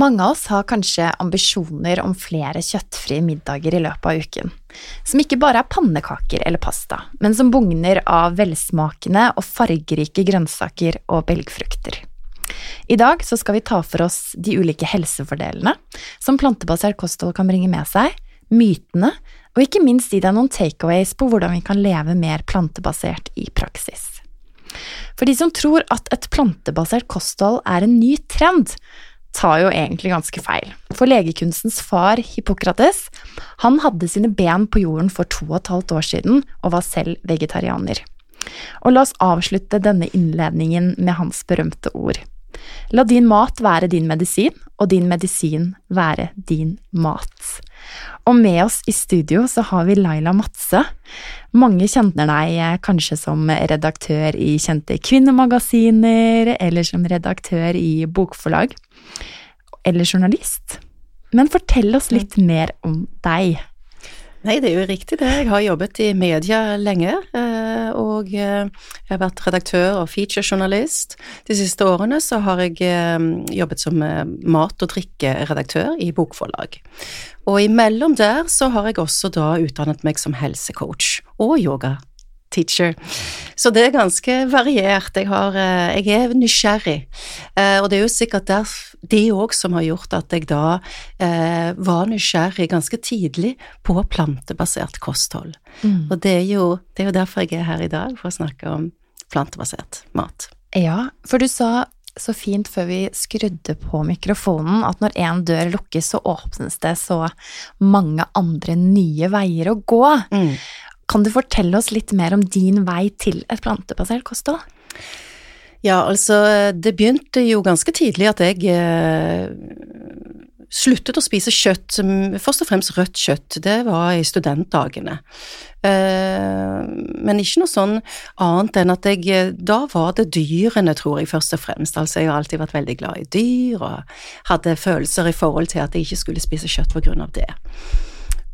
Mange av oss har kanskje ambisjoner om flere kjøttfrie middager i løpet av uken, som ikke bare er pannekaker eller pasta, men som bugner av velsmakende og fargerike grønnsaker og belgfrukter. I dag skal vi ta for oss de ulike helsefordelene som plantebasert kosthold kan bringe med seg, mytene, og ikke minst gi deg noen takeaways på hvordan vi kan leve mer plantebasert i praksis. For de som tror at et plantebasert kosthold er en ny trend, tar jo egentlig ganske feil. For legekunstens far, Hippokrates, han hadde sine ben på jorden for to og et halvt år siden og var selv vegetarianer. Og la oss avslutte denne innledningen med hans berømte ord. La din mat være din medisin, og din medisin være din mat. Og med oss i studio så har vi Laila Madse. Mange kjenner deg kanskje som redaktør i kjente kvinnemagasiner, eller som redaktør i bokforlag, eller journalist. Men fortell oss litt mer om deg. Nei, det er jo riktig det. Jeg har jobbet i media lenge, og jeg har vært redaktør og featurejournalist. De siste årene så har jeg jobbet som mat- og drikkeredaktør i bokforlag. Og imellom der så har jeg også da utdannet meg som helsecoach og yoga teacher. Så det er ganske variert. Jeg, har, jeg er nysgjerrig, og det er jo sikkert der, det òg som har gjort at jeg da eh, var nysgjerrig ganske tidlig på plantebasert kosthold. Mm. Og det er, jo, det er jo derfor jeg er her i dag, for å snakke om plantebasert mat. Ja, for du sa så fint før vi skrudde på mikrofonen at når én dør lukkes, så åpnes det så mange andre nye veier å gå. Mm. Kan du fortelle oss litt mer om din vei til et plantebasert kosthold? Ja, altså, det begynte jo ganske tidlig at jeg eh, sluttet å spise kjøtt, først og fremst rødt kjøtt, det var i studentdagene. Eh, men ikke noe sånn annet enn at jeg Da var det dyrene, tror jeg, først og fremst. Altså, jeg har alltid vært veldig glad i dyr, og hadde følelser i forhold til at jeg ikke skulle spise kjøtt på grunn av det.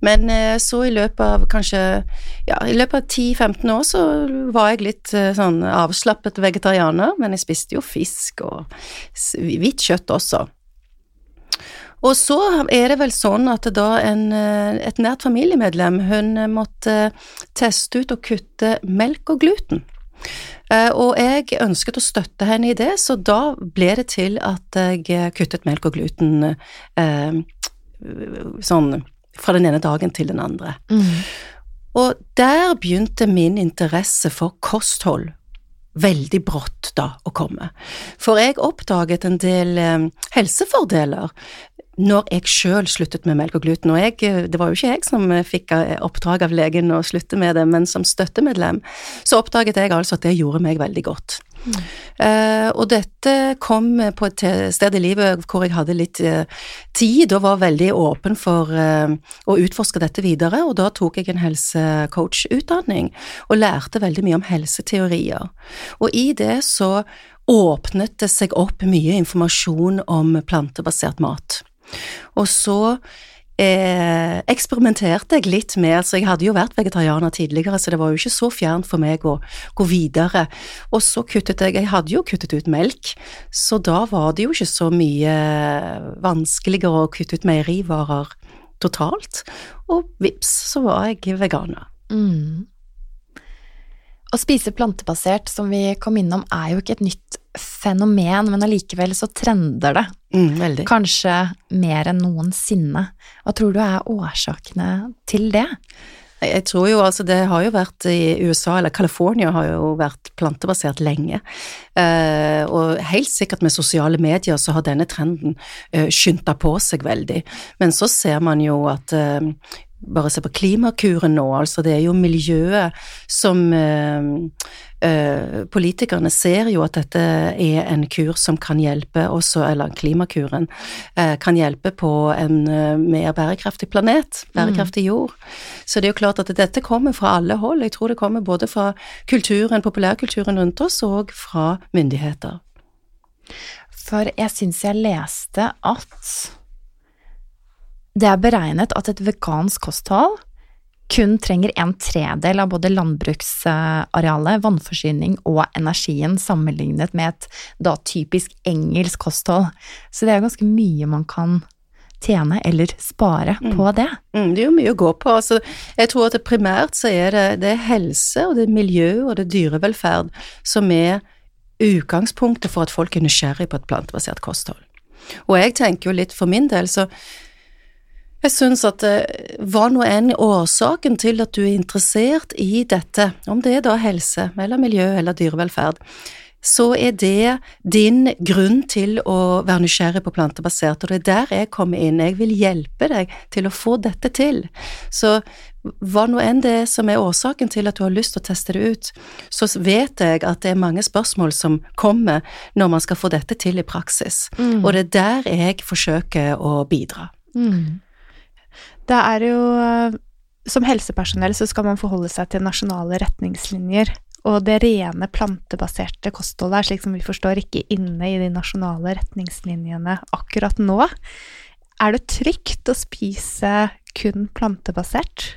Men eh, så i løpet av kanskje ja, i løpet av 10-15 år så var jeg litt eh, sånn avslappet vegetarianer, men jeg spiste jo fisk og hvitt kjøtt også. Og så er det vel sånn at da en, eh, et nært familiemedlem, hun måtte teste ut og kutte melk og gluten. Og jeg ønsket å støtte henne i det, så da ble det til at jeg kuttet melk og gluten sånn fra den ene dagen til den andre. Mm. Og der begynte min interesse for kosthold veldig brått da å komme. For jeg oppdaget en del eh, helsefordeler når jeg sjøl sluttet med melk og gluten. Og jeg, eh, det var jo ikke jeg som eh, fikk oppdrag av legen å slutte med det, men som støttemedlem så oppdaget jeg altså at det gjorde meg veldig godt. Uh, og dette kom på et sted i livet hvor jeg hadde litt uh, tid og var veldig åpen for uh, å utforske dette videre, og da tok jeg en helsecoach-utdanning og lærte veldig mye om helseteorier. Og i det så åpnet det seg opp mye informasjon om plantebasert mat. Og så eh, eksperimenterte jeg litt med Altså, jeg hadde jo vært vegetarianer tidligere, så det var jo ikke så fjernt for meg å gå videre. Og så kuttet jeg Jeg hadde jo kuttet ut melk, så da var det jo ikke så mye vanskeligere å kutte ut meierivarer totalt. Og vips, så var jeg veganer. Mm. Å spise plantebasert, som vi kom innom, er jo ikke et nytt fenomen, men allikevel så trender det. Mm, Kanskje mer enn noensinne. Hva tror du er årsakene til det? Jeg tror jo altså det har jo vært i USA, eller California har jo vært plantebasert lenge. Eh, og helt sikkert med sosiale medier så har denne trenden eh, skynda på seg veldig. Men så ser man jo at eh, bare se på Klimakuren nå, altså det er jo miljøet som eh, eh, Politikerne ser jo at dette er en kur som kan hjelpe også, eller Klimakuren, eh, kan hjelpe på en mer bærekraftig planet, bærekraftig jord. Så det er jo klart at dette kommer fra alle hold. Jeg tror det kommer både fra kulturen, populærkulturen rundt oss, og fra myndigheter. For jeg syns jeg leste at det er beregnet at et vegansk kosthold kun trenger en tredel av både landbruksarealet, vannforsyning og energien sammenlignet med et da typisk engelsk kosthold. Så det er ganske mye man kan tjene eller spare mm. på det. Mm, det er jo mye å gå på. Altså, jeg tror at det primært så er det, det er helse og det er miljø og det er dyrevelferd som er utgangspunktet for at folk er nysgjerrig på et plantebasert kosthold. Og jeg tenker jo litt for min del, så jeg syns at hva eh, nå enn årsaken til at du er interessert i dette, om det er da helse eller miljø eller dyrevelferd, så er det din grunn til å være nysgjerrig på plantebasert, og det er der jeg kommer inn. Jeg vil hjelpe deg til å få dette til. Så hva nå enn det er som er årsaken til at du har lyst til å teste det ut, så vet jeg at det er mange spørsmål som kommer når man skal få dette til i praksis, mm. og det er der jeg forsøker å bidra. Mm. Det er jo eh, Som helsepersonell så skal man forholde seg til nasjonale retningslinjer. Og det rene plantebaserte kostholdet er slik som vi forstår ikke inne i de nasjonale retningslinjene akkurat nå. Er det trygt å spise kun plantebasert?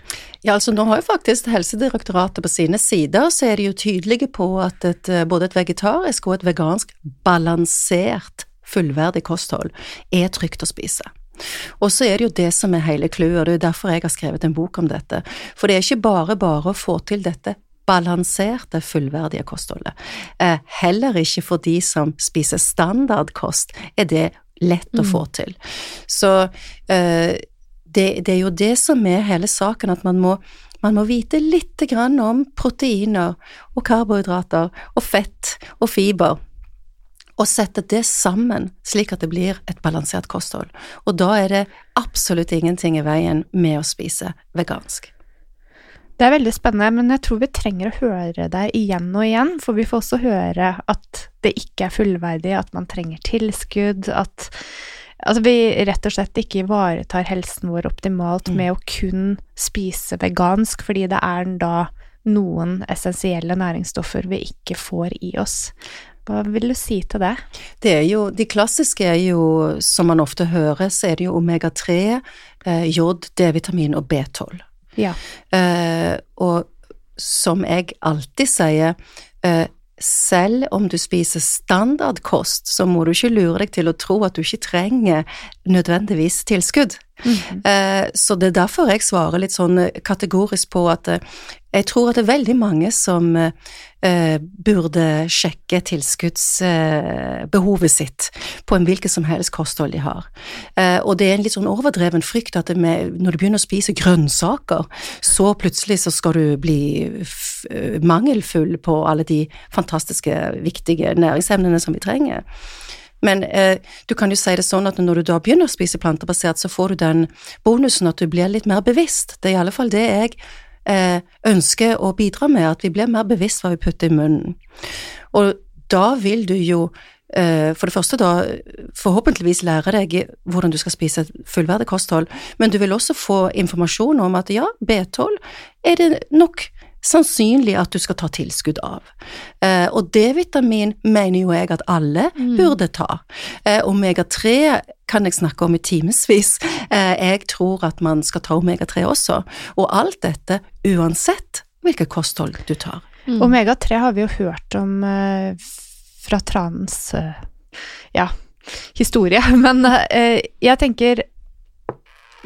Ja, altså nå har jo faktisk Helsedirektoratet på sine sider, så er de jo tydelige på at et, både et vegetarisk og et vegansk balansert, fullverdig kosthold er trygt å spise. Og så er det jo det som er hele clouet, og det er derfor jeg har skrevet en bok om dette. For det er ikke bare bare å få til dette balanserte, fullverdige kostholdet. Eh, heller ikke for de som spiser standardkost, er det lett mm. å få til. Så eh, det, det, er jo det som er hele saken, at man må, man må vite litt om proteiner og karbohydrater og fett og fiber og sette det sammen slik at det blir et balansert kosthold. Og da er det absolutt ingenting i veien med å spise vegansk. Det er veldig spennende, men jeg tror vi trenger å høre det igjen og igjen, for vi får også høre at det ikke er fullverdig, at man trenger tilskudd, at altså vi rett og slett ikke ivaretar helsen vår optimalt mm. med å kun spise vegansk, fordi det er da noen essensielle næringsstoffer vi ikke får i oss. Hva vil du si til det? Det er jo, de klassiske er jo, som man ofte hører, så er det jo omega-3, eh, jod, D-vitamin og B12. Ja. Eh, og som jeg alltid sier, eh, selv om du spiser standardkost, så må du ikke lure deg til å tro at du ikke trenger nødvendigvis tilskudd. Mm -hmm. Så det er derfor jeg svarer litt sånn kategorisk på at eh, jeg tror at det er veldig mange som eh, burde sjekke tilskuddsbehovet eh, sitt på en hvilket som helst kosthold de har. Eh, og det er en litt sånn overdreven frykt at med, når du begynner å spise grønnsaker, så plutselig så skal du bli mangelfull på alle de fantastiske, viktige næringsemnene som vi trenger. Men eh, du kan jo si det sånn at når du da begynner å spise plantebasert, så får du den bonusen at du blir litt mer bevisst. Det er i alle fall det jeg eh, ønsker å bidra med, at vi blir mer bevisst hva vi putter i munnen. Og da vil du jo eh, for det første da forhåpentligvis lære deg hvordan du skal spise et fullverdig kosthold, men du vil også få informasjon om at ja, B12 er det nok sannsynlig at du skal ta tilskudd av. Eh, og D-vitamin mener jo jeg at alle mm. burde ta. Eh, Omega-3 kan jeg snakke om i timevis. Eh, jeg tror at man skal ta omega-3 også. Og alt dette uansett hvilket kosthold du tar. Mm. Omega-3 har vi jo hørt om eh, fra tranens eh, ja, historie, men eh, jeg tenker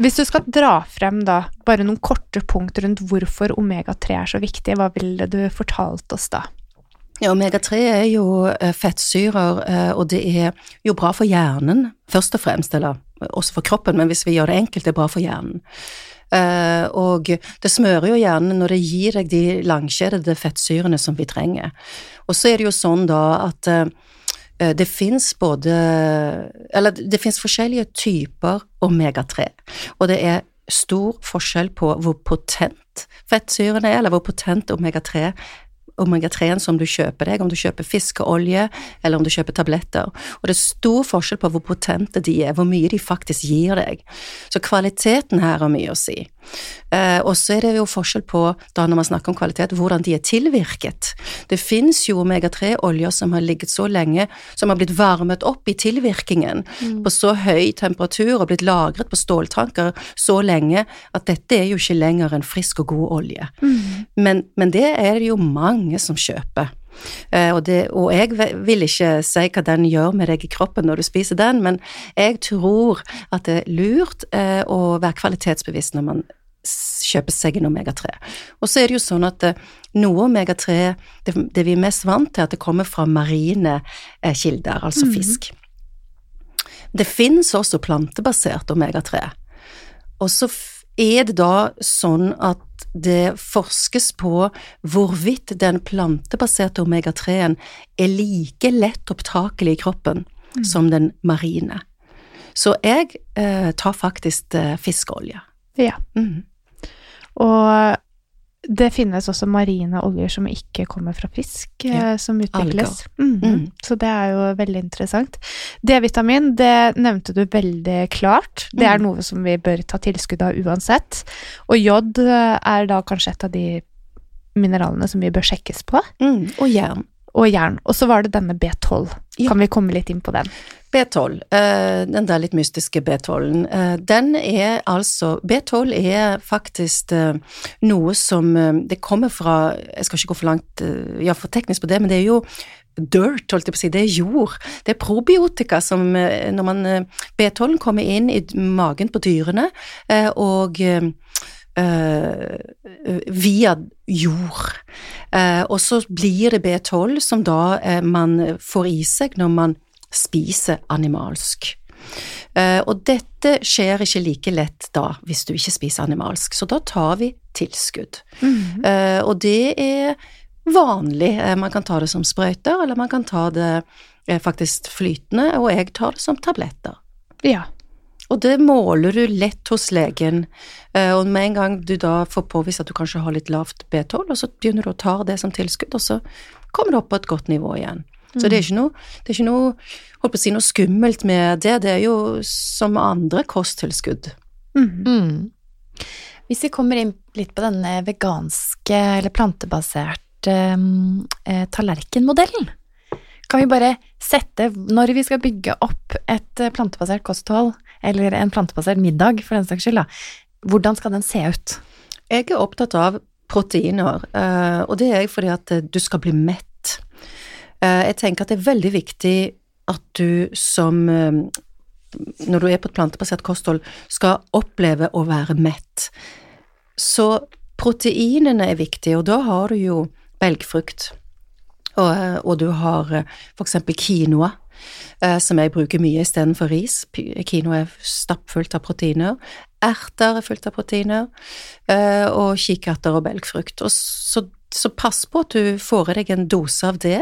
hvis du skal dra frem da bare noen korte punkt rundt hvorfor omega-3 er så viktig, hva ville du fortalt oss da? Ja, Omega-3 er jo eh, fettsyrer, eh, og det er jo bra for hjernen, først og fremst, eller også for kroppen, men hvis vi gjør det enkelt, det er bra for hjernen. Eh, og det smører jo hjernen når det gir deg de langkjedede fettsyrene som vi trenger. Og så er det jo sånn da at Eh, det fins både Eller det fins forskjellige typer omega-3, og det er stor forskjell på hvor potent fettsyrene er, eller hvor potent omega-3 omega-3-en som du kjøper deg, om du kjøper fiskeolje eller om du kjøper tabletter. Og det er stor forskjell på hvor potente de er, hvor mye de faktisk gir deg. Så kvaliteten her har mye å si. Eh, og så er det jo forskjell på, da når man snakker om kvalitet, hvordan de er tilvirket. Det finnes jo omega-3-oljer som har ligget så lenge, som har blitt varmet opp i tilvirkingen mm. på så høy temperatur og blitt lagret på ståltanker så lenge at dette er jo ikke lenger en frisk og god olje. Mm. Men, men det er det jo mange som kjøper. Uh, og, det, og, jeg vil ikke si hva den gjør med deg i kroppen når du spiser den, men jeg tror at det er lurt uh, å være kvalitetsbevisst når man kjøper seg en omega-3. Og så er det jo sånn at uh, noe omega-3, det, det, vi er mest vant til, at det kommer fra marine kilder, altså mm. fisk. Det finnes også plantebasert omega-3. Og så er det da sånn at det forskes på hvorvidt den plantebaserte omega-3-en er like lett opptakelig i kroppen mm. som den marine. Så jeg eh, tar faktisk eh, fiskeolje. Ja. Mm. Og det finnes også marine oljer som ikke kommer fra fisk, ja. Eh, som utvikles. Mm mm. Så det er jo veldig interessant. D-vitamin, det nevnte du veldig klart. Det er mm. noe som vi bør ta tilskudd av uansett. Og jod eh, er da kanskje et av de mineralene som vi bør sjekkes på. Mm. Og jern. Og jern. Og så var det denne B12. Ja. Kan vi komme litt inn på den? B12, eh, den der litt mystiske B12-en, eh, den er altså B12 er faktisk eh, noe som Det kommer fra Jeg skal ikke gå for langt ja, for teknisk på det, men det er jo dirt, holdt jeg på å si, det er jord. Det er probiotika som Når man B12 kommer inn i magen på dyrene, og via jord. Uh, og så blir det B12 som da uh, man får i seg når man spiser animalsk. Og dette skjer ikke like lett da, hvis du ikke spiser animalsk, så da tar vi tilskudd. Mm -hmm. og det er vanlig. Man kan ta det som sprøyter, eller man kan ta det faktisk flytende, og jeg tar det som tabletter. Ja. Og det måler du lett hos legen, og med en gang du da får påvist at du kanskje har litt lavt B12, og så begynner du å ta det som tilskudd, og så kommer du opp på et godt nivå igjen. Så det er ikke noe, det ikke noe, holdt på å si, noe skummelt med det. Det er jo som andre kosttilskudd. Mm. Mm. Hvis vi kommer inn litt på denne veganske eller plantebaserte eh, tallerkenmodellen, kan vi bare sette når vi skal bygge opp et plantebasert kosthold, eller en plantebasert middag for den saks skyld, da, hvordan skal den se ut? Jeg er opptatt av proteiner, eh, og det er jeg fordi at du skal bli mett Eh, jeg tenker at det er veldig viktig at du som eh, Når du er på et plantebasert kosthold, skal oppleve å være mett. Så proteinene er viktige, og da har du jo belgfrukt. Og, eh, og du har for eksempel quinoa, som jeg bruker mye istedenfor ris. Kino er stappfullt av proteiner. Erter er fullt av proteiner. Og kikerter og belgfrukt. Og så så pass på at du får i deg en dose av det.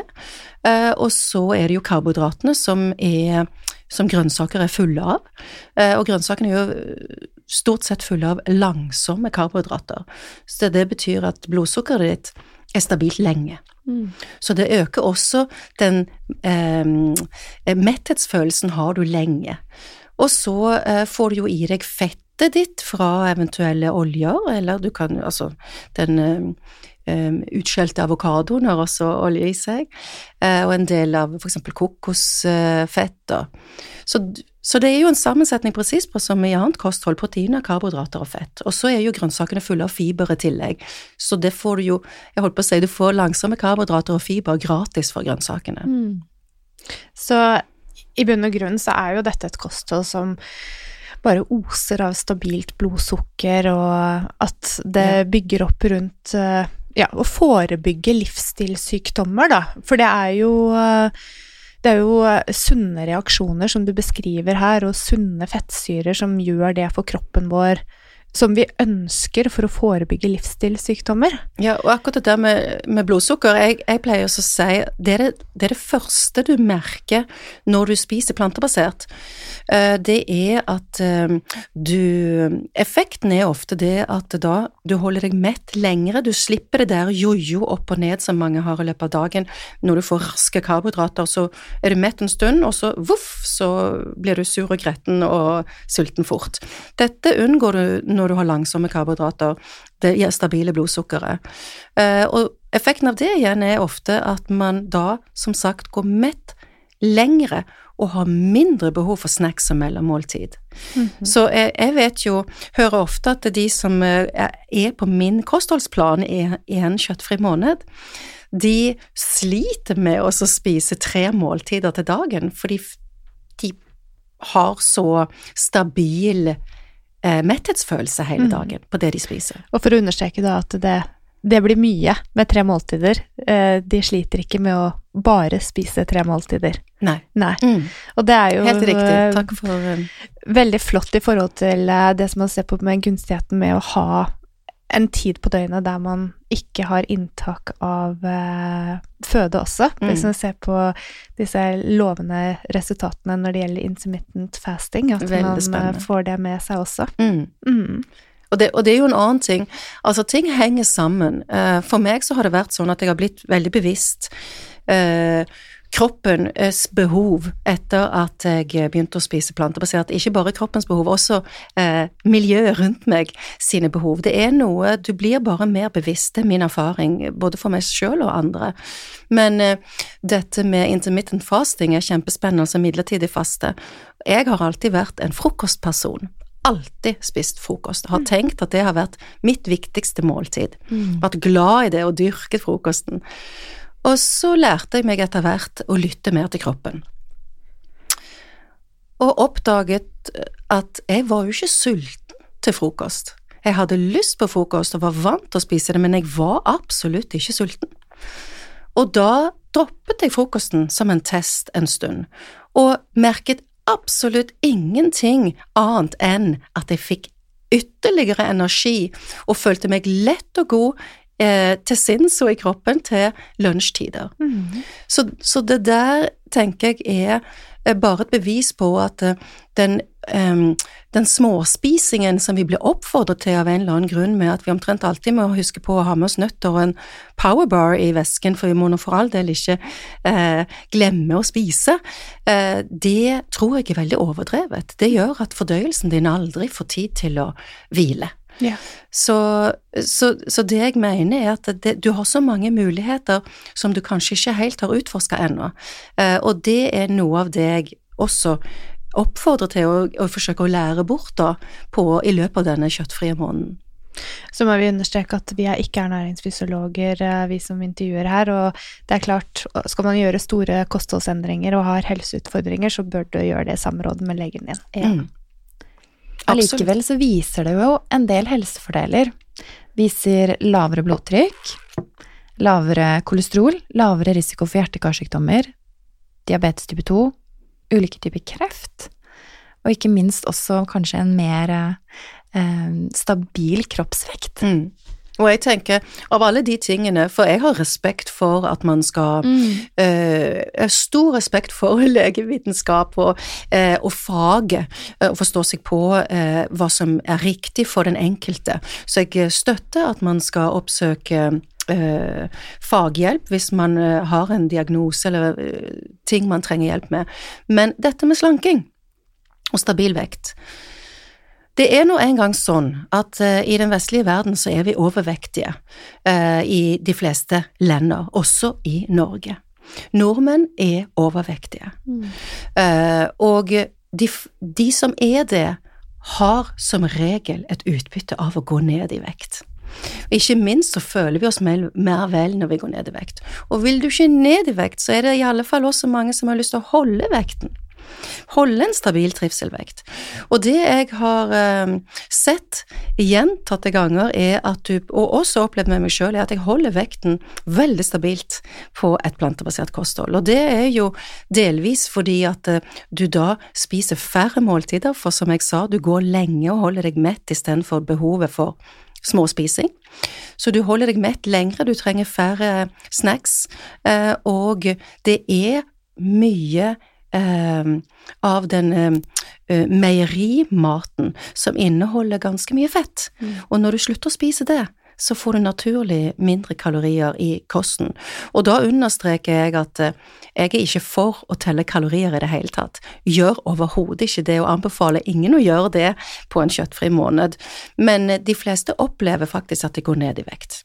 Eh, og så er det jo karbohydratene som, er, som grønnsaker er fulle av. Eh, og grønnsakene er jo stort sett fulle av langsomme karbohydrater. Så det betyr at blodsukkeret ditt er stabilt lenge. Mm. Så det øker også den eh, Metthetsfølelsen har du lenge. Og så eh, får du jo i deg fettet ditt fra eventuelle oljer, eller du kan altså den eh, um, utskjelte avokadoen har også olje i seg, uh, og en del av eksempel kokosfett. Så, så, det er jo en sammensetning presis på som i annet kosthold, proteiner, karbohydrater og fett. Og så er jo grønnsakene fulle av fiber i tillegg, så det får du jo, jeg holdt på å si, du får langsomme karbohydrater og fiber gratis for grønnsakene. Mm. Så i bunn og grunn så er jo dette et kosthold som bare oser av stabilt blodsukker, og at det bygger opp rundt uh, ja, å forebygge livsstilssykdommer, da. For det er jo det er jo sunne reaksjoner som du beskriver her, og sunne fettsyrer som gjør det for kroppen vår som vi ønsker for å forebygge livsstilssykdommer. Ja, og akkurat det der med, med blodsukker, jeg, jeg pleier å si det er det, det er det første du merker når du spiser plantebasert. Eh, Det er at eh, du Effekten er ofte det at da du holder deg mett lengre, du slipper det der jojo opp og ned som mange har i løpet av dagen. Når du får raske karbohydrater, så er du mett en stund, og så voff, så blir du sur og gretten og sulten fort. Dette unngår du når du har langsomme karbohydrater, det gir stabile blodsukkeret. Eh, Og effekten av det igjen er ofte at man da, som sagt, går mett lengre og har mindre behov for snacks og mellommåltid. Så jeg, jeg vet jo, hører ofte at de som eh, er på min kostholdsplan i i en kjøttfri måned, de sliter med å spise tre måltider til dagen, fordi de har så stabil eh, metthetsfølelse hele Mhm. dagen på det de spiser. Og for å understreke da at det, det blir mye med tre måltider. Eh, De sliter ikke med å bare spise tre måltider. Nei. Nei. Mm, Og det er jo helt riktig. eh, Takk for um... veldig flott i forhold til eh, det som man ser på med gunstigheten med å ha en tid på døgnet der man ikke har inntak av eh, føde også. Mm. Hvis man ser på disse lovende resultatene når det gjelder intermittent fasting, at Veldig man eh, spennende. får det med seg også. mm. Mm. Og det, og det er jo en annen ting. Altså, ting henger sammen. Eh, For meg så har det vært sånn at jeg har blitt veldig bevisst eh, kroppens behov etter at jeg begynte å spise plantebasert. Ikke bare kroppens behov, også eh, miljøet rundt meg sine behov. Det er noe Du blir bare mer bevisst, det er min erfaring, både for meg sjøl og andre. Men eh, dette med intermittent fasting er kjempespennende, altså midlertidig faste. Jeg har alltid vært en frokostperson alltid spist frokost. Har tenkt at det har vært mitt viktigste måltid. Vært glad i det og dyrket frokosten. Og så lærte jeg meg etter hvert å lytte mer til kroppen. Og oppdaget at jeg var jo ikke sulten til frokost. Jeg hadde lyst på frokost og var vant til å spise det, men jeg var absolutt ikke sulten. Og da droppet jeg frokosten som en test en stund, og merket absolutt ingenting annet enn at jeg fikk ytterligere energi og følte meg lett og god eh, til sinns og i kroppen til lunsjtider. Mm. Så, så det der tenker jeg er bare et bevis på at eh, den, um, den småspisingen som vi blir oppfordret til av en eller annen grunn med at vi omtrent alltid må huske på å ha med oss nøtter og en powerbar i vesken, for vi må nå for all del ikke eh, glemme å spise, eh, det tror jeg er veldig overdrevet. Det gjør at fordøyelsen din aldri får tid til å hvile. Ja. Så, så, så det jeg mener er at det, du har så mange muligheter som du kanskje ikke helt har utforska ennå, eh, og det er noe av det jeg også oppfordrer til å, å forsøke å lære bort da på, i løpet av denne kjøttfrie måneden. Så må vi understreke at vi er ikke ernæringsfysiologer, næringsfysiologer, vi som intervjuer her. Og det er klart, skal man gjøre store kostholdsendringer og har helseutfordringer, så bør du gjøre det i samråd med legen din. Ja. Mm. Allikevel så viser det jo en del helsefordeler. Viser lavere blodtrykk, lavere kolesterol, lavere risiko for hjerte-karsykdommer, diabetes type 2, ulike typer kreft, og ikke minst også kanskje en mer eh, stabil kroppsvekt. Mm. Og jeg tenker, av alle de tingene, for jeg har respekt for at man skal eh, stor respekt for legevitenskap og, eh, og faget, eh, og forstå seg på eh, hva som er riktig for den enkelte. Så jeg støtter at man skal oppsøke eh, faghjelp hvis man eh, har en diagnose eller eh, ting man trenger hjelp med. Men dette med slanking og stabil vekt det er nå engang sånn at uh, i den vestlige verden så er vi overvektige uh, i de fleste länder, også i Norge. Nordmenn er overvektige. Eh, og de, de som er det, har som regel et utbytte av å gå ned i vekt. Ikke minst så føler vi oss mer, mer vel når vi går ned i vekt. Og vil du ikke ned i vekt, så er det i alle fall også mange som har lyst til å holde vekten. Holde en stabil trivselvekt. Og det jeg har eh, sett gjentatte ganger, er at du, og også opplevd med meg sjøl, er at jeg holder vekten veldig stabilt på et plantebasert kosthold. Og det er jo delvis fordi at eh, du da spiser færre måltider, for som jeg sa, du går lenge og holder deg mett istedenfor behovet for småspising. Så du holder deg mett lengre, du trenger færre snacks, eh, og det er mye av den eh, meierimaten som inneholder ganske mye fett. Mm. Og når du slutter å spise det, så får du naturlig mindre kalorier i kosten. Og da understreker jeg at eh, jeg er ikke for å telle kalorier i det hele tatt. Gjør overhodet ikke det, og anbefaler ingen å gjøre det på en kjøttfri måned. Men eh, de fleste opplever faktisk at de går ned i vekt.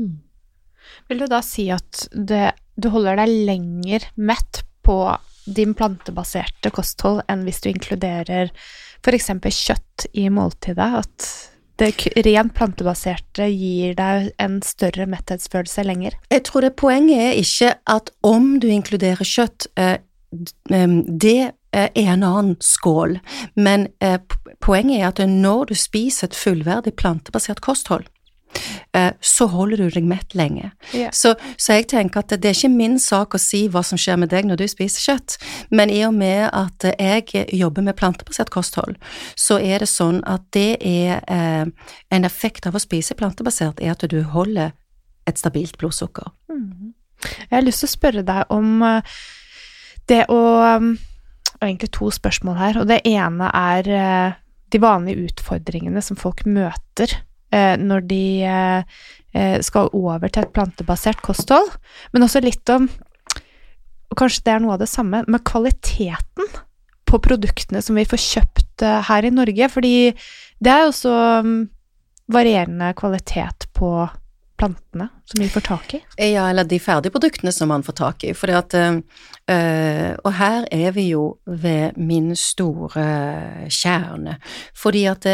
Mm. Vil du da si at det, du holder deg lenger mett på din plantebaserte kosthold enn hvis du inkluderer f.eks. kjøtt i måltidet? At det rent plantebaserte gir deg en større metthetsfølelse lenger? Jeg tror det poenget er ikke at om du inkluderer kjøtt, eh, det er en annen skål, men eh, poenget er at når du spiser et fullverdig plantebasert kosthold, Eh, så holder du deg mett lenge. Yeah. Så, så, jeg tenker at det er ikke min sak å si hva som skjer med deg når du spiser kjøtt, men i og med at jeg jobber med plantebasert kosthold, så er det sånn at det er eh, en effekt av å spise plantebasert, er at du holder et stabilt blodsukker. Mm. Jeg har lyst til å spørre deg om eh, det å og Egentlig to spørsmål her, og det ene er eh, de vanlige utfordringene som folk møter Eh, når de eh, eh, skal over til et plantebasert kosthold, men også litt om og kanskje det er noe av det samme med kvaliteten på produktene som vi får kjøpt her i Norge, fordi det er jo så mm, varierende kvalitet på plantene som vi får tak i? Ja, eller de ferdigproduktene som man får tak i. Fordi at øh, Og her er vi jo ved min store kjerne. Fordi at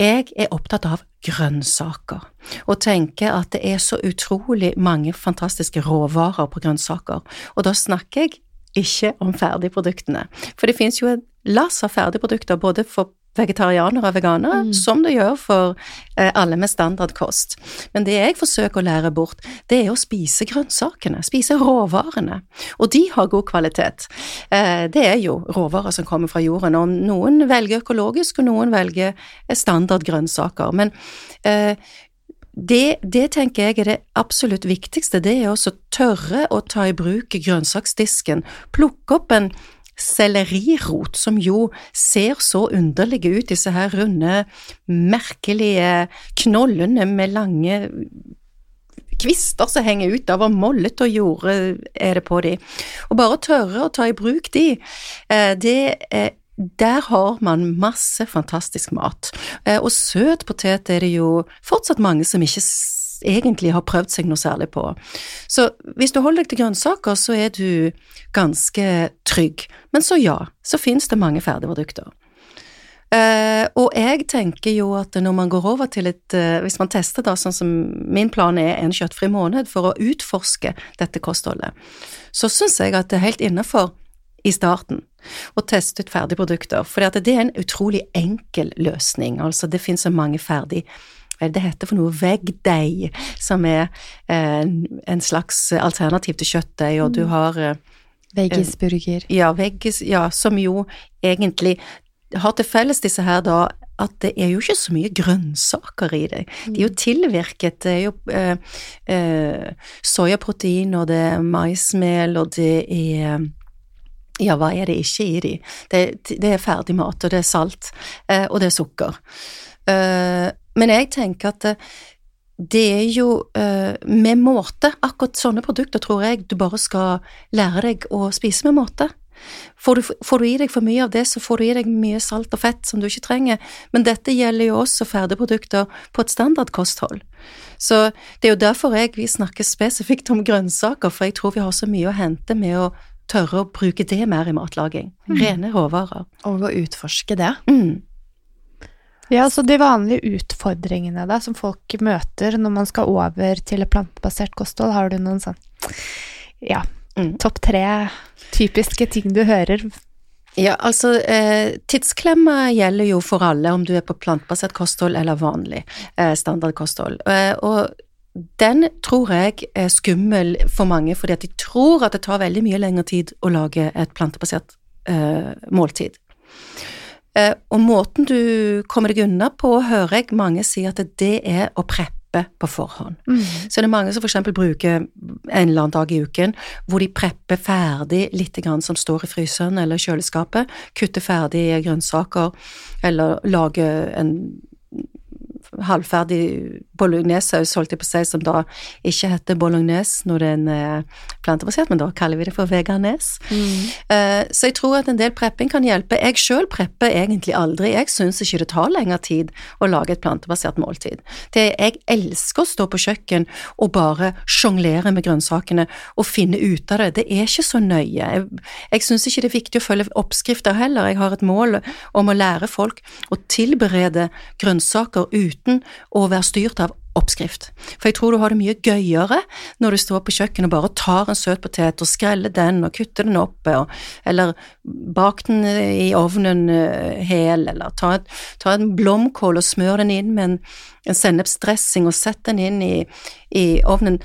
jeg er opptatt av grønnsaker, og tenker at det er så utrolig mange fantastiske råvarer på grønnsaker, og da snakker jeg ikke om ferdigproduktene, for det finnes jo en lass av ferdigprodukter både for vegetarianere og veganere, mm. som det gjør for eh, alle med standardkost. Men det jeg forsøker å lære bort, det er å spise grønnsakene, spise råvarene. Og de har god kvalitet. Eh, det er jo råvarer som kommer fra jorden, og noen velger økologisk, og noen velger eh, standardgrønnsaker. Men eh, det, det, tenker jeg er det absolutt viktigste, det er også tørre å ta i bruk grønnsaksdisken. Plukke opp en sellerirot, som jo ser så underlige ut, disse her runde, merkelige knollene med lange kvister som henger ut av, og mollet og jorde er det på de. Og bare tørre å ta i bruk de, eh, det er der har man masse fantastisk mat. Eh, og søt potet er det jo fortsatt mange som ikke egentlig har prøvd seg noe særlig på. Så hvis du holder deg til grønnsaker, så er du ganske trygg. Men så ja, så finnes det mange ferdigprodukter. Uh, og jeg tenker jo at når man går over til et uh, Hvis man tester da, sånn som min plan er en kjøttfri måned for å utforske dette kostholdet, så syns jeg at det er helt innafor i starten å teste ut ferdigprodukter. For det er en utrolig enkel løsning. Altså, det finnes så mange ferdig hva det heter for noe, veggdeig, som er eh, en slags alternativ til kjøttdeig, og du mm. har eh, Veggisburger. Ja, veggis, ja, som jo egentlig har til felles disse her da at det er jo ikke så mye grønnsaker i det. De er jo mm. tilvirket, det er jo eh, eh, soyaprotein, og det er maismel, og det er ja, hva er det ikke i de? Det, det er ferdigmat, og det er salt, eh, og det er sukker. Eh, men jeg tenker at det, det er jo uh, med måte. Akkurat sånne produkter tror jeg du bare skal lære deg å spise med måte. Får du, får du, i deg for mye av det, så får du i deg mye salt og fett som du ikke trenger. Men dette gjelder jo også ferdigprodukter på et standardkosthold. Så det er jo derfor jeg vil snakke spesifikt om grønnsaker, for jeg tror vi har så mye å hente med å tørre å bruke det mer i matlaging. Mm. Rene råvarer. Og å utforske det. Mm. Ja, så de vanlige utfordringene da, som folk møter når man skal over til et plantebasert kosthold, har du noen sånn ja, mm. topp tre typiske ting du hører Ja, altså eh, tidsklemma gjelder jo for alle, om du er på plantebasert kosthold eller vanlig eh, standardkosthold. Eh, og den tror jeg er skummel for mange, fordi at de tror at det tar veldig mye lengre tid å lage et plantebasert eh, måltid. Eh, og måten du kommer deg unna på, hører jeg mange si at det er å preppe på forhånd. Mm. Så er mange som for eksempel bruker en eller annen dag i uken hvor de prepper ferdig litt som står i fryseren eller kjøleskapet, kutter ferdig grønnsaker eller lager en halvferdig bolognesaus, holdt jeg på å si, som da ikke heter bolognese når den er plantebasert, men da kaller vi det for veganes. Eh, Så jeg tror at en del prepping kan hjelpe. Jeg sjøl prepper egentlig aldri. Jeg syns ikke det tar lengre tid å lage et plantebasert måltid. Det, jeg elsker å stå på kjøkken og bare sjonglere med grønnsakene og finne ut av det. Det er ikke så nøye. Jeg, jeg syns ikke det er viktig å følge oppskrifter heller. Jeg har et mål om å lære folk å tilberede grønnsaker uten å være styrt av oppskrift. For jeg tror du har det mye gøyere når du står på kjøkkenet og bare tar en søt potet og skreller den og kutter den opp, og, eller bak den i ovnen eh, hel, eller ta, ta en blomkål og smør den inn med en, en sennepsdressing og sett den inn i, i ovnen.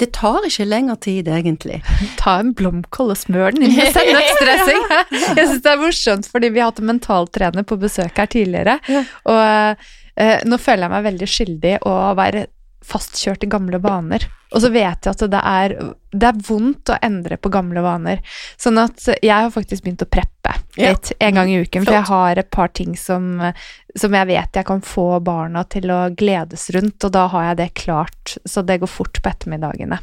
Det tar ikke lengre tid, egentlig. Ta en blomkål og smør den inn med sennepsdressing. Jeg syns det er morsomt, fordi vi har hatt en mentaltrener på besøk her tidligere, og eh, nå føler jeg meg veldig skyldig å være fastkjørt i gamle vaner. Og så vet jeg at det er, det er vondt å endre på gamle vaner. Sånn at jeg har faktisk begynt å preppe Ja. en gang i uken, for jeg har et par ting som, som jeg vet jeg kan få barna til å gledes rundt, og da har jeg det klart, så det går fort på ettermiddagene.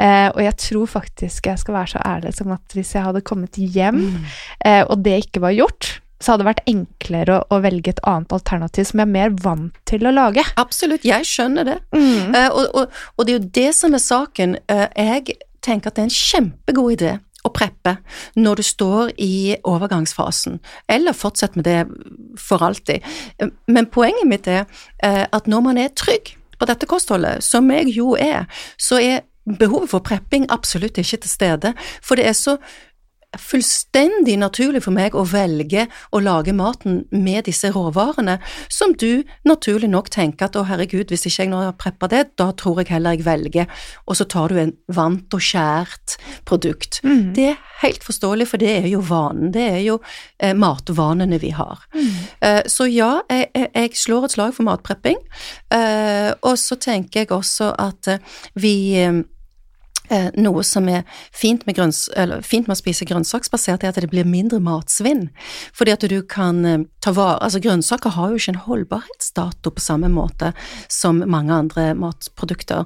Eh, og jeg tror faktisk jeg skal være så ærlig som at hvis jeg hadde kommet hjem, eh, og det ikke var gjort, så hadde det vært enklere å, å velge et annet alternativ som jeg er mer vant til å lage. Absolutt, jeg skjønner det. Eh, og, og, og det er jo det som er saken. Uh, jeg tenker at det er en kjempegod idé å preppe når du står i overgangsfasen, eller fortsett med det for alltid. Eh, Men poenget mitt er at når man er trygg på dette kostholdet, som jeg jo er, så er behovet for prepping absolutt ikke til stede, for det er så fullstendig naturlig for meg å velge å lage maten med disse råvarene, som du naturlig nok tenker at å herregud, hvis ikke jeg nå har preppa det, da tror jeg heller jeg velger, og så tar du en vant og skjært produkt. Mm. Det er helt forståelig, for det er jo vanen, det er jo eh, matvanene vi har. Eh, så ja, jeg, jeg, slår et slag for matprepping, eh, og så tenker jeg også at eh, vi Eh, noe som er fint med, grønns, fint med å spise grønnsaksbasert, er at det blir mindre matsvinn. Fordi at du kan eh, ta vare Altså, grønnsaker har jo ikke en holdbarhetsdato på samme måte som mange andre matprodukter.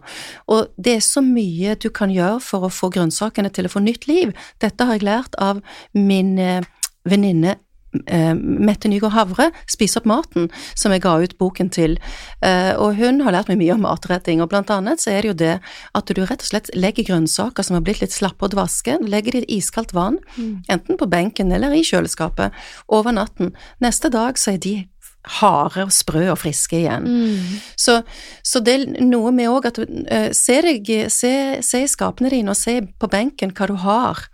Og det er så mye du kan gjøre for å få grønnsakene til å få nytt liv. Dette har jeg lært av min eh, venninne eh, Mette Nygaard Havre, Spis opp maten, som jeg ga ut boken til. Eh, og hun har lært meg mye om matretting, og blant annet så er det jo det at du rett og slett legger grønnsaker som har blitt litt slappe å dvaske, legger de i iskaldt vann, enten på benken eller i kjøleskapet, over natten. Neste dag så er de harde og sprø og friske igjen. Så, så det er noe med òg at uh, se, deg, se, se i skapene dine og se på benken hva du har,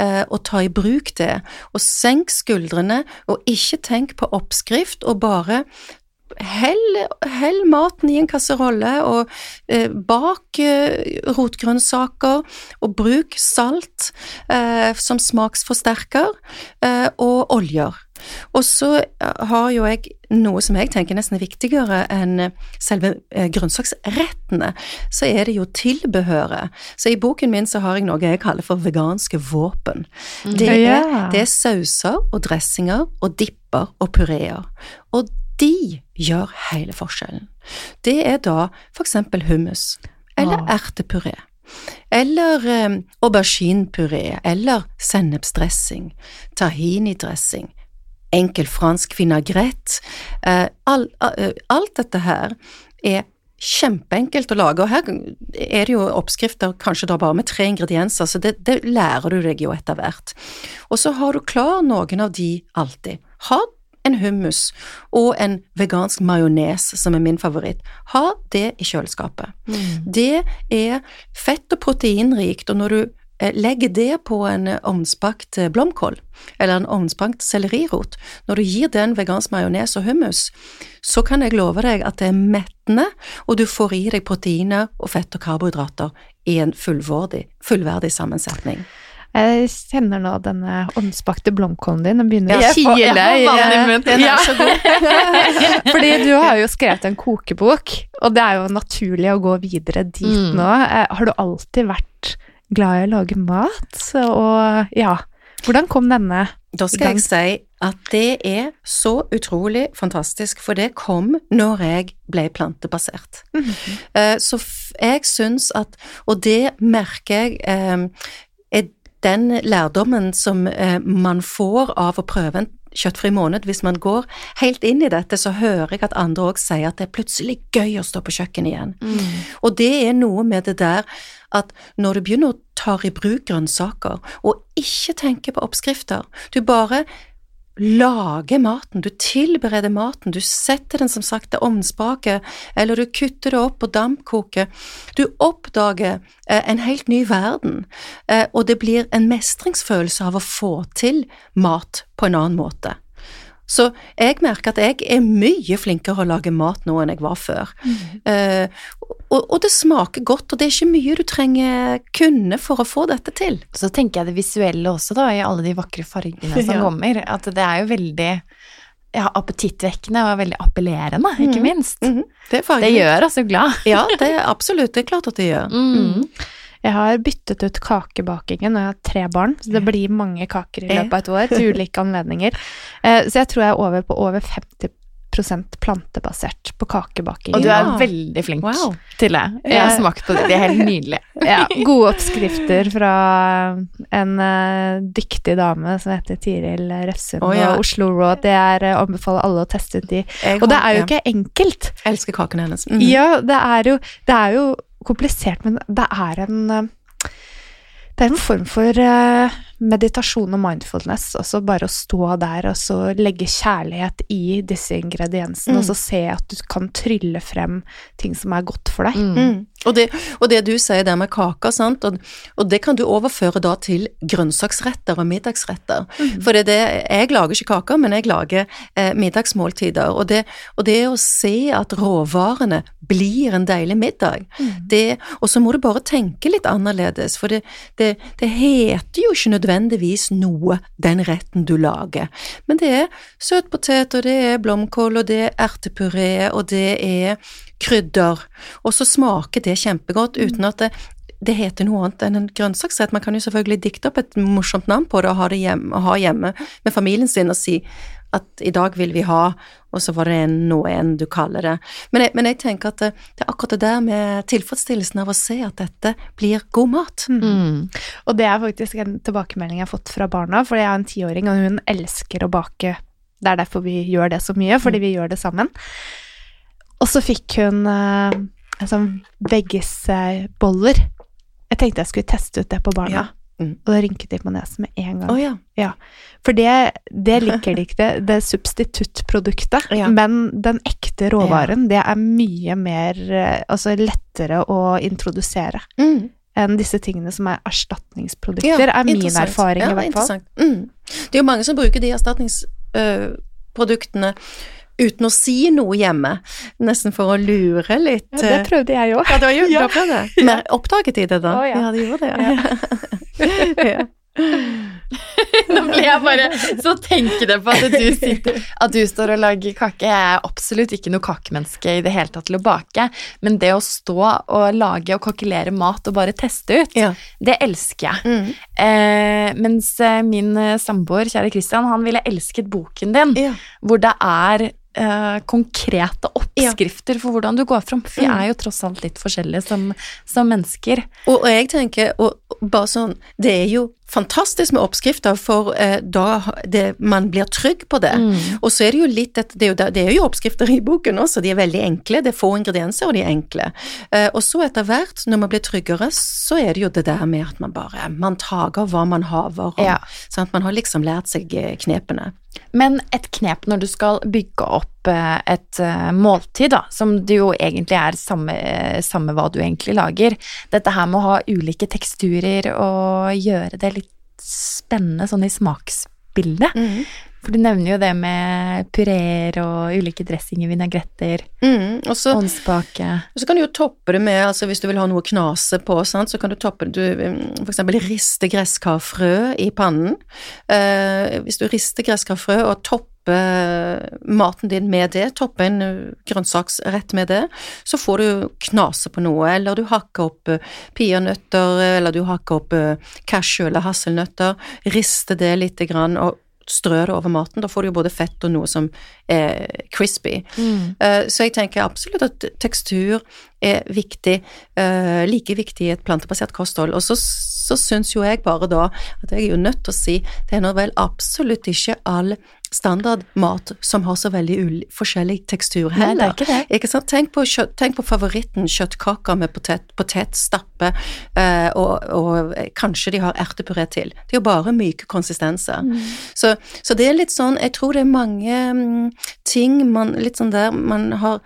uh, og ta i bruk det. Og senk skuldrene, og ikke tenk på oppskrift, og bare Hell, hell maten i en kasserolle, og eh, bak eh, rotgrønnsaker, og bruk salt eh, som smaksforsterker, eh, og oljer. Og så eh, har jo jeg noe som jeg tenker nesten er viktigere enn selve eh, grønnsaksrettene, så er det jo tilbehøret. Så i boken min så har jeg noe jeg kaller for veganske våpen. Det er, det er sauser og dressinger og dipper og pureer. Og de gjør hele forskjellen. Det er da for eksempel hummus, eller Ah. ertepuré. Eller eh, auberginepuré, eller sennepsdressing, tahinidressing, enkel fransk vinagrett. Eh, all, eh, alt dette her er kjempeenkelt å lage, og her er det jo oppskrifter kanskje da bare med tre ingredienser, så det, det lærer du deg jo etter hvert. Og så har du klar noen av de alltid. Ha en hummus og en vegansk majones, som er min favoritt. Ha det i kjøleskapet. Det er fett- og proteinrikt, og når du eh, legger det på en eh, ovnsbakt eh, blomkål, eller en ovnsbakt sellerirot, når du gir den vegansk majones og hummus, så kan jeg love deg at det er mettende, og du får i deg proteiner og fett og karbohydrater i en fullverdig sammensetning. Jeg kjenner nå denne åndsbakte blomkålen din, den begynner å kile. i munnen. Den er så god. Fordi du har jo skrevet en kokebok, og det er jo naturlig å gå videre dit Mm. nå. Eh, Har du alltid vært glad i å lage mat? Og ja, hvordan kom denne? Da skal jeg si at det er så utrolig fantastisk, for det kom når jeg ble plantebasert. Eh, Så jeg syns at, og det merker jeg eh, den lærdommen som eh, man får av å prøve en kjøttfri måned, hvis man går helt inn i dette, så hører jeg at andre òg sier at det er plutselig gøy å stå på kjøkkenet igjen. Og det er noe med det der at når du begynner å ta i bruk grønnsaker, og ikke tenke på oppskrifter, du bare lager maten, du tilbereder maten, du setter den som sagt til ovnsbake, eller du kutter det opp og dampkoker, du oppdager eh, en helt ny verden, eh, og det blir en mestringsfølelse av å få til mat på en annen måte. Så jeg merker at jeg er mye flinkere å lage mat nå enn jeg var før. Eh, og, og det smaker godt, og det er ikke mye du trenger kunne for å få dette til. Så tenker jeg det visuelle også, da, i alle de vakre fargene som Ja. kommer. At det er jo veldig ja, appetittvekkende og veldig appellerende, ikke Mhm. minst. Mm. Det, er Det fargerikt. gjør oss jo glad. Ja, det er absolutt. Det er klart at det gjør. Mm. Jeg har byttet ut kakebakingen, og jeg har tre barn, så det blir mange kaker i løpet av et år til ulike anledninger. Eh, Så jeg tror jeg er over på over 50% plantebasert på kakebakingen. Og du er Ja. veldig flink Wow. til det. Jeg har smakt på det, de er helt nydelige. ja, gode oppskrifter fra en uh, dyktig dame som heter Tiril Refsum oh, ja. og Oslo Raw. Det er, uh, anbefaler alle å teste ut de. Jeg Og det er jo ikke enkelt. Jeg elsker kakene hennes. Mhm. Ja, det er jo, det er jo komplisert, men det er en eh, det er en form for eh, meditasjon og mindfulness, også bare å stå der og så legge kjærlighet i disse ingrediensene, Mm. og så se at du kan trylle frem ting som er godt for deg. Mm. Mm. Og, det, og det du sier der med kaka, sant? Og, og det kan du overføre da til grønnsaksretter og middagsretter. For det er det, jeg lager ikke kaker, men jeg lager eh, middagsmåltider. Og det, og det å se at råvarene blir en deilig middag, det, og så må du bare tenke litt annerledes, for det, det, det heter jo ikke nødvendigvis noe, den retten du lager. Men det er søtpotet, og det er blomkål, og det er ertepuré, og det er krydder, og så smaker det kjempegodt uten at det, det heter noe annet enn en grønnsaksrett. Man kan jo selvfølgelig dikte opp et morsomt navn på det og ha det hjemme, og ha hjemme med familien sin og si at i dag vil vi ha, og så var det en, noe enn du kaller det. Men jeg, men jeg tenker at det, det er akkurat det der med tilfredsstillelsen av å se at dette blir god mat. Mm. Og det er faktisk en tilbakemelding jeg har fått fra barna, for jeg har en tiåring, og hun elsker å bake. Det er derfor vi gjør det så mye, fordi vi gjør det sammen. Og så fikk hun uh, en sånn veggisboller. Jeg tenkte jeg skulle teste ut det på barna, Ja. Mm. og da rynket de på nesen med en gang. Oh, ja. For det, det liker de ikke, det, det substituttproduktet. Ja. Men den ekte råvaren, det er mye mer eh, Altså lettere å introdusere Mm. enn disse tingene som er erstatningsprodukter, er min erfaring ja, i hvert fall. Mm. Det er jo mange som bruker de erstatningsproduktene uten å si noe hjemme, nesten for å lure litt. Ja, det prøvde jeg òg. Ja, det var jo Ja. bra prøvd det. Men oppdaget de det da? Å, ja. de gjorde det. Ja. Nå ble jeg bare så tenkende på at du, sitter, at du står og lager kake. Jeg er absolutt ikke noe kakemenneske i det hele tatt til å bake, men det å stå og lage og kokkelere mat og bare teste ut, Ja. det elsker jeg. Mm. Eh, mens eh, min eh, samboer, kjære Christian, han ville elsket boken din, Ja. hvor det er eh, konkrete oppskrifter for hvordan du går fram. For vi Mm. er jo tross alt litt forskjellige som, som mennesker. Og, og jeg tenker, og, bare sånn, det er jo fantastisk med oppskrifter, for eh, da det, man blir trygg på det. Mm. Og så er det jo litt et, det, er jo, det er jo oppskrifter i boken også, de er veldig enkle, det er få ingredienser, og de er enkle. Eh, og så etter hvert, når man blir tryggere, så er det jo det der med at man bare, man tager hva man haver, og, Ja. sant? man har liksom lært seg eh, knepene. Men et knep når du skal bygge opp et eh, måltid, da, som det jo egentlig er samme, samme hva du egentlig lager. Dette her med å ha ulike teksturer og gjøre det litt spennende sånn i smaksbildet. Mm. For du nevner jo det med pureer og ulike dressinger, vinagretter, Mm. Og så Og så kan du jo toppe det med, altså hvis du vil ha noe knase på, sant, så kan du toppe det, du mm, for eksempel riste gresskarfrø i pannen. Eh, hvis du rister gresskarfrø og topper maten din med det, toppe en eh, grønnsaksrett med det, så får du knase på noe, eller du hakker opp eh, peanøtter, eller du hakker opp eh, cashew eller hasselnøtter, rister det lite grann og strø det over maten. Da får du jo både fett og noe som er crispy. Mm. Så jeg tenker absolutt at tekstur er viktig, eh, like viktig i et plantebasert kosthold. Og så, så syns jo jeg bare da at jeg er jo nødt til å si det er nå vel absolutt ikke all standardmat som har så veldig ul forskjellig tekstur Nei, det er heller. ikke det. Ikke sant? Tenk på, kjøtt, tenk på favoritten kjøttkaker med potet, potetstappe, eh, og, og eh, kanskje de har ertepuré til. Det er jo bare myke konsistenser. Så, så det er litt sånn, jeg tror det er mange mm, ting man litt sånn der man har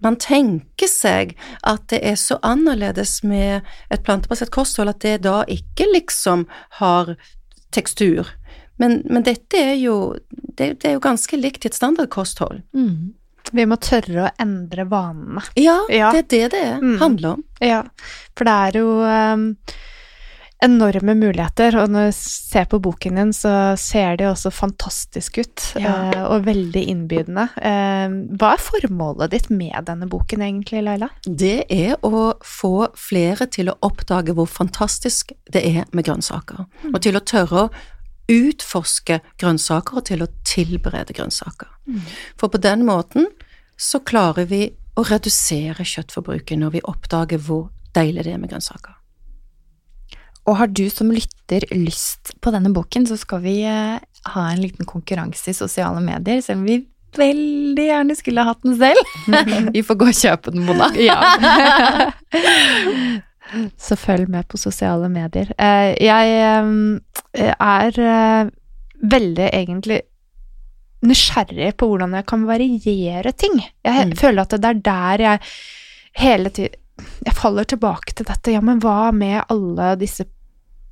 man tenker seg at det er så annerledes med et plantebasert kosthold at det da ikke liksom har tekstur. Men, men dette er jo det, det er jo ganske likt et standardkosthold. Mm. Vi må tørre å endre vanene. Ja, Ja. det er det det Mm. handler om. Ja, for det er jo um, enorme muligheter, og når jeg ser på boken din, så ser det også fantastisk ut, Ja. eh, og veldig innbydende. Eh, hva er formålet ditt med denne boken egentlig, Laila? Det er å få flere til å oppdage hvor fantastisk det er med grønnsaker, og til å tørre å utforske grønnsaker og til å tilberede grønnsaker. For på den måten så klarer vi å redusere kjøttforbruket når vi oppdager hvor deilig det er med grønnsaker. Og har du som lytter lyst på denne boken, så skal vi eh, ha en liten konkurranse i sosiale medier, selv om vi veldig gjerne skulle hatt den selv. vi får gå og kjøpe den, Mona. Ja. Så følg med på sosiale medier. Eh, jeg eh, er eh, veldig egentlig nysgjerrig på hvordan jeg kan variere ting. Jeg Mm. føler at det er der jeg hele tiden Jeg faller tilbake til dette. Ja, men hva med alle disse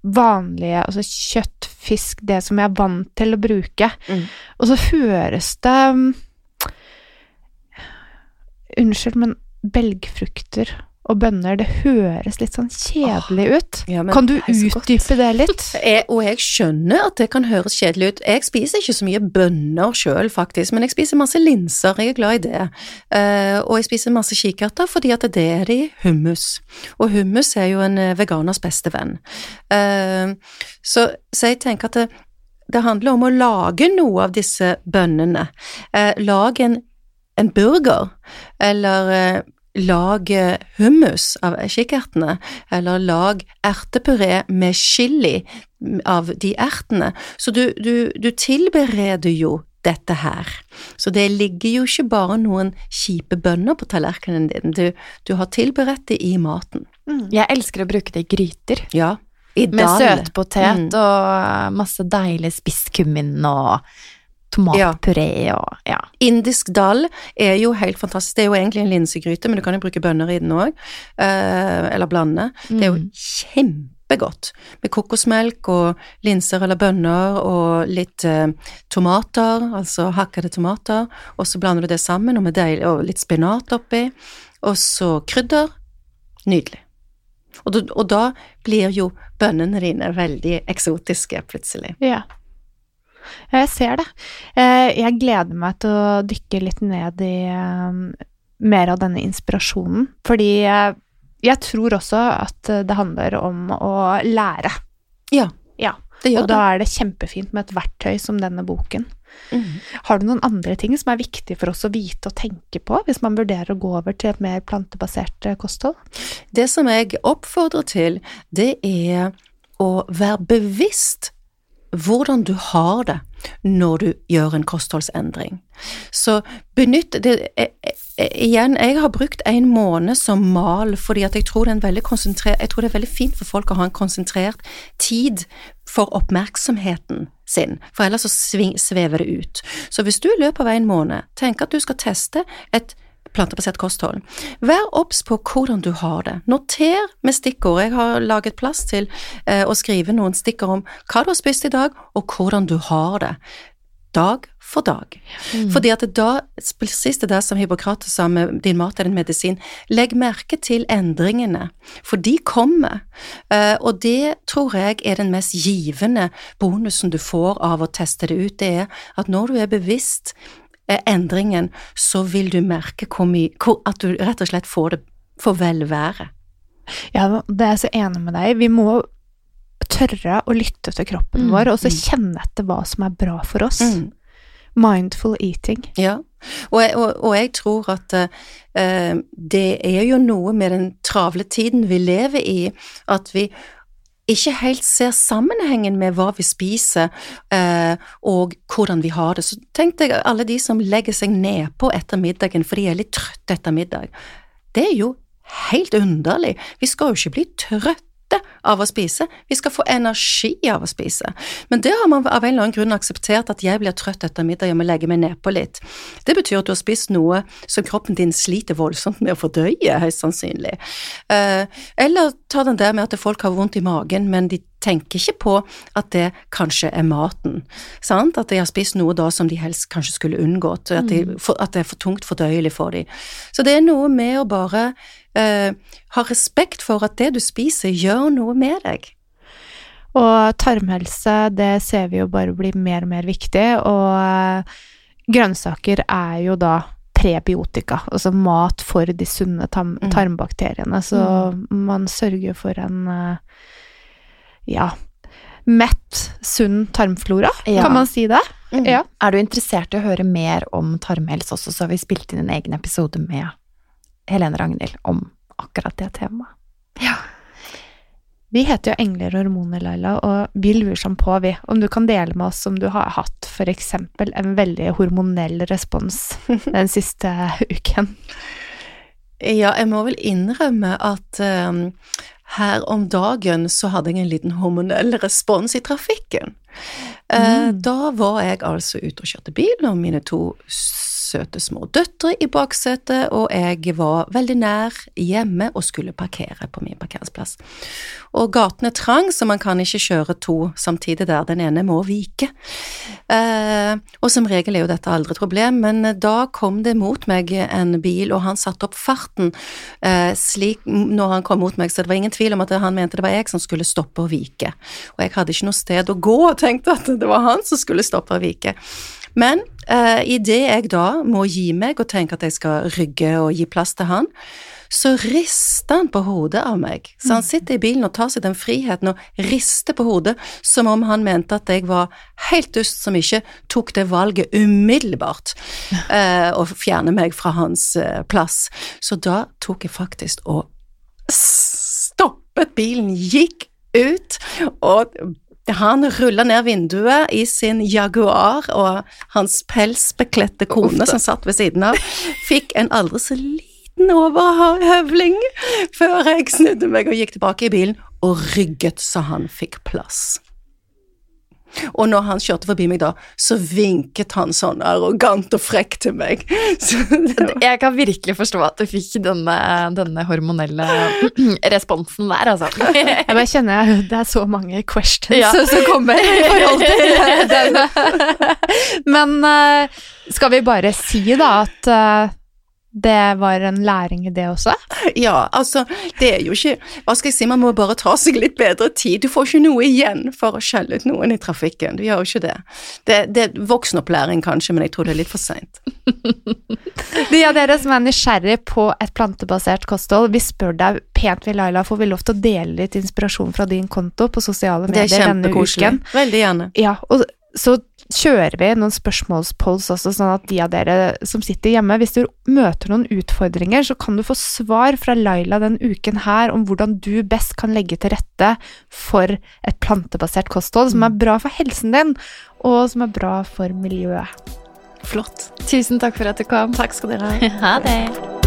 vanlige Altså kjøtt, fisk, det som jeg er vant til å bruke. Mm. Og så høres det mm, Unnskyld, men belgfrukter og bønner, det høres litt sånn kjedelig ut. Ja, men kan du utdype det litt? Jeg, og jeg skjønner at det kan høres kjedelig ut. Jeg spiser ikke så mye bønner sjøl, faktisk, men jeg spiser masse linser, jeg er glad i det. Uh, og jeg spiser masse kikerter fordi at det er det i hummus. Og hummus er jo en eh, veganers beste venn. Uh, så, så jeg tenker at det, det handler om å lage noe av disse bønnene. Uh, lag en, en burger, eller lag hummus av kikertene, eller lag ertepuré med chili av de ertene. Så du, du, du tilbereder jo dette her. Så det ligger jo ikke bare noen kjipe bønner på tallerkenen din, du, du har tilberedt det i maten. Jeg elsker å bruke det i gryter. Ja. I Med søtpotet Mm. og masse deilig spisskummin og tomatpuré og ja. Indisk dal er jo helt fantastisk. Det er jo egentlig en linsegryte, men du kan jo bruke bønner i den òg. eller blande. Det er jo Mm. kjempegodt med kokosmelk og linser eller bønner og litt eh, tomater, altså hakkede tomater, og så blander du det sammen og, med deil, og litt spinat oppi, og så krydder. Nydelig. Og, da- og da blir jo bønnene dine veldig eksotiske plutselig. Ja. Ja, jeg ser det. Eh, Jeg gleder meg til å dykke litt ned i eh, mer av denne inspirasjonen, fordi jeg tror også at det handler om å lære. Ja, Ja, det gjør og da er det kjempefint med et verktøy som denne boken. Mhm. Har du noen andre ting som er viktig for oss å vite og tenke på hvis man vurderer å gå over til et mer plantebasert eh, kosthold? Det som jeg oppfordrer til, det er å være bevisst hvordan du har det når du gjør en kostholdsendring. Så benytt det eh, eh, Igjen, jeg har brukt en måned som mal fordi jeg tror Jeg tror det er veldig fint for folk å ha en konsentrert tid for oppmerksomheten sin, for ellers så svever det ut. Så hvis du i løpet av en måned tenker at du skal teste et plantebasert kosthold. Vær obs på hvordan du har det. Noter med stikkord. Jeg har laget plass til eh, å skrive noen stikkord om hva du har spist i dag, og hvordan du har det. Dag for dag. Mm. Fordi at da, precis det der som Hippokrates sa med din mat er din medisin, legg merke til endringene, for de kommer. Eh, og det tror jeg er den mest givende bonusen du får av å teste det ut, det er at når du er bevisst endringen, så vil du merke hvor mye, hvor, at du rett og slett får det for velvære. Ja, det er jeg så enig med deg. Vi må tørre å lytte til kroppen Mm, vår, og så mm. kjenne etter hva som er bra for oss. Mm. Mindful eating. Ja, og og, og jeg tror at uh, det er jo noe med den travle tiden vi lever i, at vi ikke helt ser sammenhengen med hva vi spiser eh, og hvordan vi har det. Så tenk deg alle de som legger seg nedpå etter middagen for de er litt trøtte etter middag. Det er jo helt underlig. Vi skal jo ikke bli trøtte av å spise, vi skal få energi av å spise. Men det har man av en eller annen grunn akseptert at jeg blir trøtt etter middag, jeg må legge meg nedpå litt. Det betyr at du har spist noe som kroppen din sliter voldsomt med å fordøye, høyst sannsynlig. Eh, eller ta den der med at folk har vondt i magen, men de tenker ikke på at det kanskje er maten. Sant? At de har spist noe da som de helst kanskje skulle unngått, at, de, at det er for tungt fordøyelig for dem. Så det er noe med å bare eh, ha respekt for at det du spiser, gjør noe med deg. Og tarmhelse, det ser vi jo bare blir mer og mer viktig, og eh, grønnsaker er jo da prebiotika, altså mat for de sunne Mm. tarmbakteriene, så man sørger for en eh, ja, mett, sunn tarmflora, Ja. kan man si det? Mm. Ja. Er du interessert i å høre mer om tarmhelse også, så har vi spilt inn en egen episode med Helene Ragnhild om akkurat det temaet. Ja. Vi heter jo Engler og hormoner, Laila, og vi lurer sånn på, vi, om du kan dele med oss om du har hatt eksempel en veldig hormonell respons den siste uken. Ja, jeg må vel innrømme at um, her om dagen så hadde jeg en liten hormonell respons i trafikken. Eh, Mm. Da var jeg altså ute og kjørte bil, og mine to søte små døtre i baksetet, og jeg var veldig nær hjemme og skulle parkere på min parkeringsplass. Og gaten er trang, så man kan ikke kjøre to samtidig der, den ene må vike. Eh, og som regel er jo dette aldri et problem, men da kom det mot meg en bil, og han satte opp farten eh, slik når han kom mot meg, så det var ingen tvil om at han mente det var jeg som skulle stoppe og vike. Og jeg hadde ikke noe sted å gå og tenkte at det var han som skulle stoppe og vike. Men uh, idet jeg da må gi meg og tenke at jeg skal rygge og gi plass til han, så rister han på hodet av meg. Så han sitter i bilen og tar seg den friheten og rister på hodet som om han mente at jeg var helt dust som ikke tok det valget umiddelbart uh, å fjerne meg fra hans uh, plass. Så da tok jeg faktisk og stoppet bilen, gikk ut og han rulla ned vinduet i sin Jaguar, og hans pelsbekledte kone som satt ved siden av, fikk en aldri så liten overhøvling før jeg snudde meg og gikk tilbake i bilen og rygget så han fikk plass. Og når han kjørte forbi meg da, så vinket han sånn arrogant og frekk til meg. Så det var, Jeg kan virkelig forstå at du fikk denne, denne hormonelle responsen der, altså. Jeg bare kjenner det er så mange questions Ja. som kommer i forhold til den. Men eh, skal vi bare si da at eh, det var en læring i det også? ja, altså, det er jo ikke Hva skal jeg si, man må bare ta seg litt bedre tid. Du får ikke noe igjen for å skjelle ut noen i trafikken. Du gjør jo ikke det. Det, det er voksenopplæring kanskje, men jeg tror det er litt for seint. De av dere som er nysgjerrig på et plantebasert kosthold, vi spør deg pent, vi Laila, får vi lov til å dele litt inspirasjon fra din konto på sosiale medier. Det er kjempekoselig. Veldig gjerne. Ja, og så kjører vi noen spørsmålspolls også, sånn at de av dere som sitter hjemme, hvis du møter noen utfordringer, så kan du få svar fra Laila den uken her om hvordan du best kan legge til rette for et plantebasert kosthold som er bra for helsen din, og som er bra for miljøet. Flott. Tusen takk for at du kom. Takk skal dere ha. Ha det.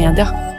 Media.